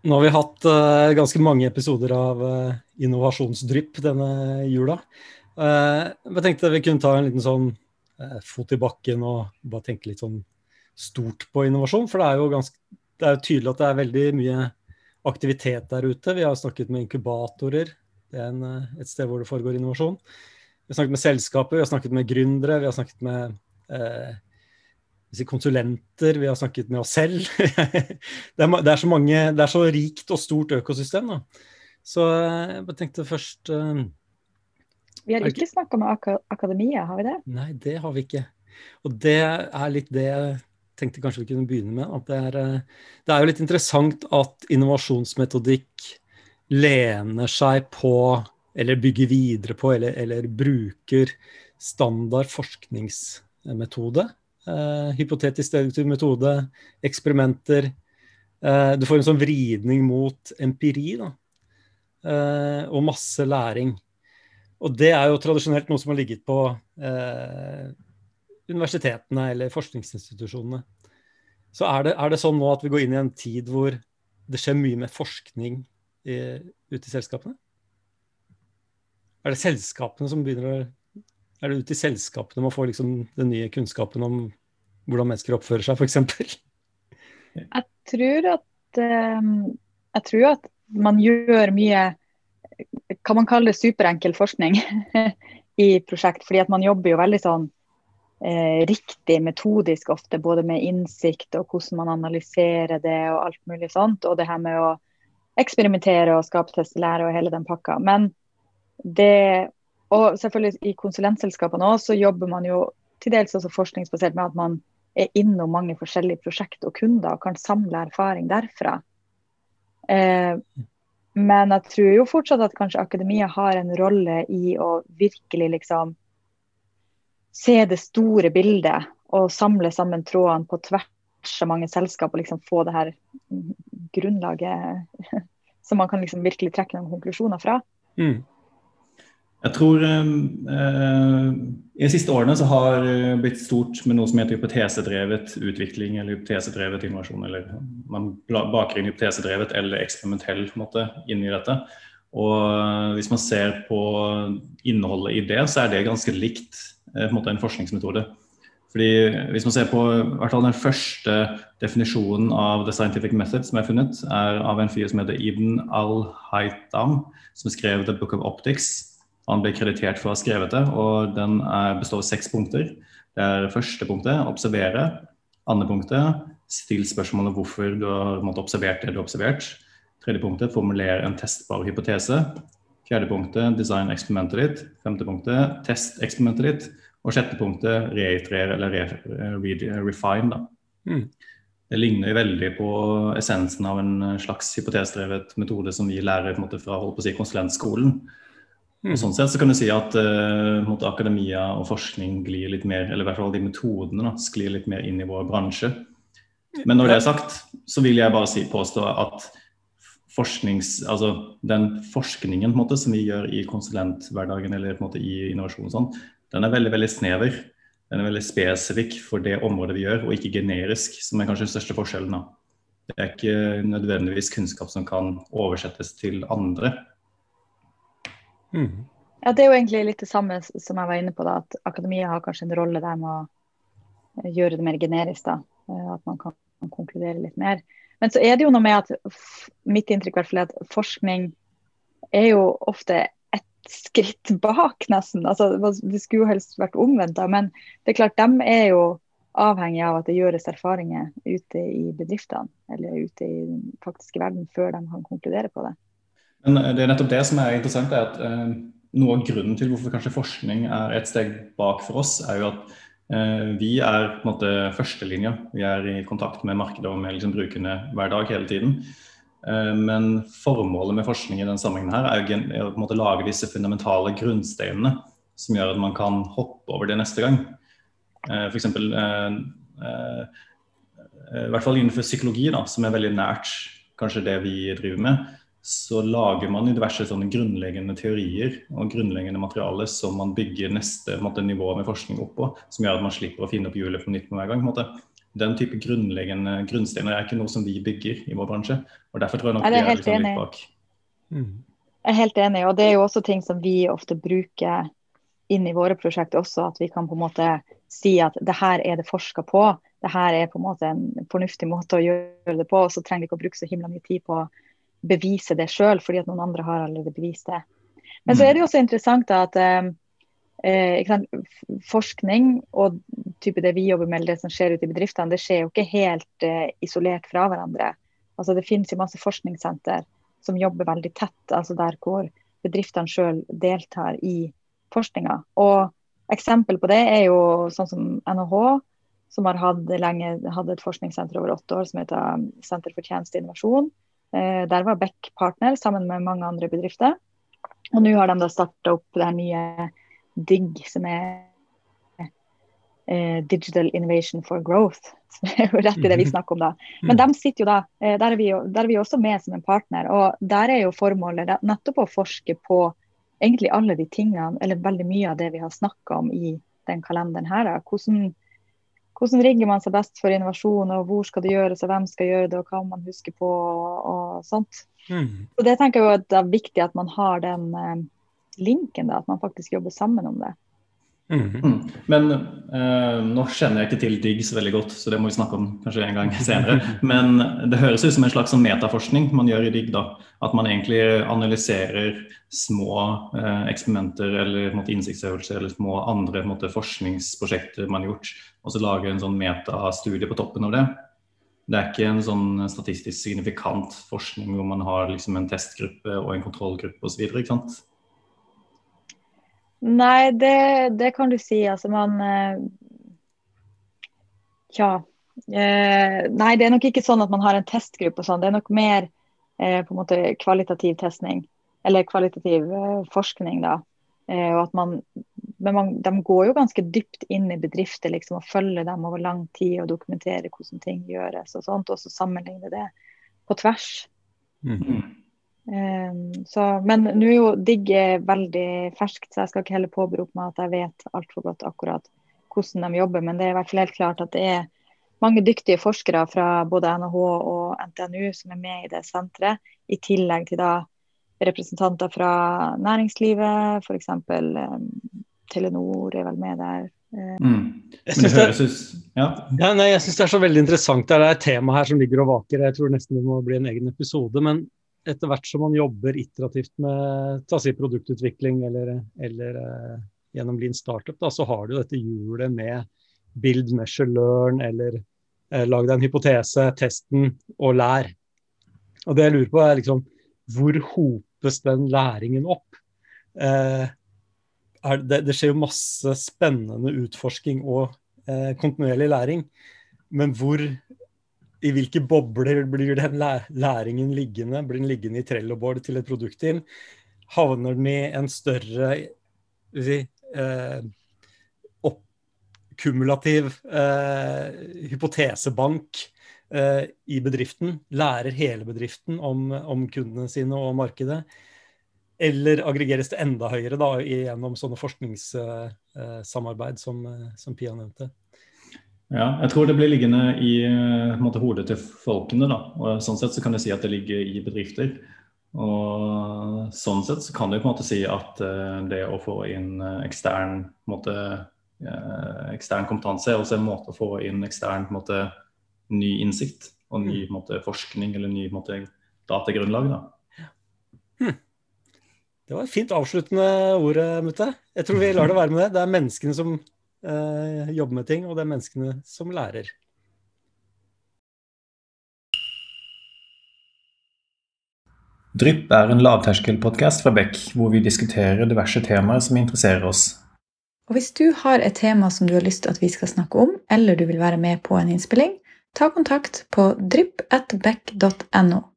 Nå har vi hatt uh, ganske mange episoder av uh, innovasjonsdrypp denne jula. Uh, jeg tenkte vi kunne ta en liten sånn fot i bakken og bare tenke litt sånn stort på innovasjon. For det er jo, ganske, det er jo tydelig at det er veldig mye aktivitet der ute. Vi har snakket med inkubatorer. Det er en, et sted hvor det foregår innovasjon. Vi har snakket med selskaper, vi har snakket med gründere, vi har snakket med eh, konsulenter, vi har snakket med oss selv. det, er, det, er, så mange, det er så rikt og stort økosystem. Da. Så eh, jeg tenkte først uh, Vi har ikke snakka med ak akademia, har vi det? Nei, det har vi ikke. Og det er litt det jeg tenkte kanskje vi kunne begynne med. At det er, uh, det er jo litt interessant at innovasjonsmetodikk lener seg på, eller bygger videre på, eller, eller bruker standard forskningsmetode Uh, hypotetisk deduktiv metode, eksperimenter. Uh, du får en sånn vridning mot empiri da. Uh, og masse læring. Og det er jo tradisjonelt noe som har ligget på universitetene eller forskningsinstitusjonene. Så er det, er det, sånn nå at vi går inn i en tid hvor det skjer mye med forskning i, ute i selskapene? Er det selskapene som begynner å er det ute i selskapene man får liksom den nye kunnskapen om hvordan mennesker oppfører seg, f.eks.? Jeg um, jeg tror at man gjør mye hva man kaller superenkel forskning i prosjekt. fordi at man jobber jo veldig sånn eh, riktig metodisk ofte, både med innsikt og hvordan man analyserer det og alt mulig sånt. Og det her med å eksperimentere og skape testelære og hele den pakka. Men det og selvfølgelig i konsulentselskapene også, så jobber man jo til dels også forskningsbasert med at man er innom mange forskjellige prosjekt og kunder og kan samle erfaring derfra. Eh, men jeg tror jo fortsatt at kanskje akademia har en rolle i å virkelig liksom se det store bildet og samle sammen trådene på tvers av mange selskap og liksom få det her grunnlaget som man kan liksom virkelig trekke noen konklusjoner fra. Mm. Jeg tror eh, I de siste årene så har det blitt stort med noe som heter hypotesedrevet utvikling eller hypotesedrevet innovasjon. eller Man baker inn hypotesedrevet eller eksperimentell måte, inn i dette. Og Hvis man ser på innholdet i det, så er det ganske likt eh, på en, måte, en forskningsmetode. Fordi Hvis man ser på hvert fall den første definisjonen av the scientific method som er funnet, er av en fyr som heter Ibn al-Haytam, som skrev The Book of Optics han ble kreditert for å ha skrevet det, og den er, består av seks punkter. Det er første punktet observere. Andre punktet still spørsmålet hvorfor du har måtte, observert det du har observert. Tredje punktet formulere en testbar hypotese. Fjerde punktet design eksperimentet ditt. Femte punktet test eksperimentet ditt. Og sjette punktet reiterere eller re, re, refine. Da. Mm. Det ligner veldig på essensen av en slags hypotesdrevet metode som vi lærer måte, fra holdt på å si, konsulentskolen. Og sånn sett så kan du si at uh, akademia og forskning glir litt mer, eller i hvert fall de metodene da, sklir litt mer inn i vår bransje. Men når det er sagt, så vil jeg bare si, påstå at forsknings, altså den forskningen måte, som vi gjør i konsulenthverdagen eller måte, i innovasjon sånn, den er veldig veldig snever. Den er veldig spesifikk for det området vi gjør, og ikke generisk, som er kanskje den største forskjellen. Da. Det er ikke nødvendigvis kunnskap som kan oversettes til andre. Mm. Ja, Det er jo egentlig litt det samme som jeg var inne på, da, at akademia har kanskje en rolle der med å eh, gjøre det mer generisk. da, eh, At man kan, konkludere litt mer. Men så er det jo noe med at mitt inntrykk er at forskning er jo ofte et skritt bak, nesten. altså Det skulle jo helst vært omvendt, da, men det er klart, de er jo avhengig av at det gjøres erfaringer ute i bedriftene eller ute i den faktiske verden før de kan konkludere på det. Men eh, det er nettopp det som er interessant, er at eh, noe av grunnen til hvorfor kanskje forskning er et steg bak for oss, er jo at eh, vi er på en måte førstelinja. Vi er i kontakt med markedet og med liksom, brukerne hver dag hele tiden. Eh, men formålet med forskning i denne sammenhengen her er å på en måte lage disse fundamentale grunnsteinene som gjør at man kan hoppe over det neste gang. Eh, F.eks. Eh, eh, i hvert fall innenfor psykologi, da, som er veldig nært kanskje det vi driver med så lager man diverse sånne grunnleggende teorier og grunnleggende materiale som man bygger neste måte, nivå med forskning oppå, som gjør at man slipper å finne opp hjulet på nytt med hver gang. den type grunnleggende grunnsteiner er ikke noe som vi bygger i vår bransje. og Derfor tror jeg nok vi er liksom litt bak. Mm. Jeg er helt enig, og det er jo også ting som vi ofte bruker inn i våre prosjekter også, at vi kan på en måte si at det her er det forska på, det her er på en måte en fornuftig måte å gjøre det på, og så trenger vi ikke å bruke så himla mye tid på bevise det sjøl, fordi at noen andre har allerede bevist det. Men så er det jo også interessant at eh, eh, forskning og type det vi jobber med, det som skjer ute i bedriftene, det skjer jo ikke helt eh, isolert fra hverandre. Altså Det finnes jo masse forskningssenter som jobber veldig tett, altså der hvor bedriftene sjøl deltar i forskninga. Og eksempel på det er jo sånn som NHH, som har hatt lenge hadde et forskningssenter over åtte år som heter Senter for tjeneste og innovasjon. Eh, der var Beck partner sammen med mange andre bedrifter. Og nå har de da starta opp det her nye DIGG, som er eh, Digital Innovation for Growth. Som er jo rett i det vi snakker om da. Men de sitter jo da, eh, der er, vi jo, der er vi også med som en partner. Og der er jo formålet nettopp å forske på egentlig alle de tingene, eller veldig mye av det vi har snakka om i den kalenderen her. Da. Hvordan, hvordan rigger man seg best for innovasjon, og hvor skal det gjøres, og hvem skal gjøre det, og hva man husker på, og, og sånt. Mm. Så det tenker jeg jo at det er viktig at man har den eh, linken, da, at man faktisk jobber sammen om det. Mm. Mm. Men eh, nå kjenner jeg ikke til DIGS veldig godt, så det må vi snakke om kanskje en gang senere. Men det høres ut som en slags sånn metaforskning man gjør i DIGG. da, At man egentlig analyserer små eh, eksperimenter eller måte, innsiktsøvelser eller små andre måte, forskningsprosjekter man har gjort, og så lager en sånn metastudie på toppen av det. Det er ikke en sånn statistisk signifikant forskning hvor man har liksom en testgruppe og en kontrollgruppe osv. Nei, det, det kan du si. Altså man eh, Tja. Eh, nei, det er nok ikke sånn at man har en testgruppe og sånn. Det er nok mer eh, på en måte kvalitativ testning. Eller kvalitativ eh, forskning, da. Eh, og at man, men man, de går jo ganske dypt inn i bedrifter liksom, og følger dem over lang tid og dokumenterer hvordan ting gjøres og sånt. Og så sammenligner det på tvers. Mm. Um, så, men nå er jo Digg veldig ferskt, så jeg skal ikke heller påberope meg at jeg vet altfor godt akkurat hvordan de jobber. Men det er i hvert fall helt klart at det er mange dyktige forskere fra både NHH og NTNU som er med i det senteret, i tillegg til da representanter fra næringslivet, f.eks. Um, Telenor er vel med der. Mm. Jeg syns det ja. ja, det er så veldig interessant. Det er et tema her som ligger og vaker. Jeg tror nesten det må bli en egen episode. Men etter hvert som man jobber iterativt med si, produktutvikling eller, eller uh, gjennom Lean Startup, da, så har du dette hjulet med build, measure, learn eller uh, lag deg en hypotese, testen og lær. Og det jeg lurer på er liksom hvor hopes den læringen opp? Uh, det, det skjer jo masse spennende utforsking og kontinuerlig læring, men hvor i hvilke bobler blir den læringen liggende? Blir den liggende i trelloboard til et produktteam? Havner den i en større si, eh, opp, kumulativ eh, hypotesebank eh, i bedriften? Lærer hele bedriften om, om kundene sine og markedet? Eller aggregeres det enda høyere da, gjennom sånne forskningssamarbeid som, eh, som Pia nevnte? Ja, jeg tror det blir liggende i eh, måte, hodet til folkene. da, og Sånn sett så kan jeg si at det ligger i bedrifter. Og sånn sett så kan du på en måte si at eh, det å få inn eh, ekstern, måte, ekstern kompetanse er også en måte å få inn ekstern måte, ny innsikt og ny måte, forskning eller ny måte, datagrunnlag. da. Det var et fint avsluttende ord, Mutte. Jeg tror vi lar det være med det. Det er menneskene som eh, jobber med ting, og det er menneskene som lærer. Drypp er en lavterskelpodkast fra Beck, hvor vi diskuterer diverse temaer som interesserer oss. Og hvis du har et tema som du har lyst til at vi skal snakke om, eller du vil være med på en innspilling, ta kontakt på drypp.beck.no.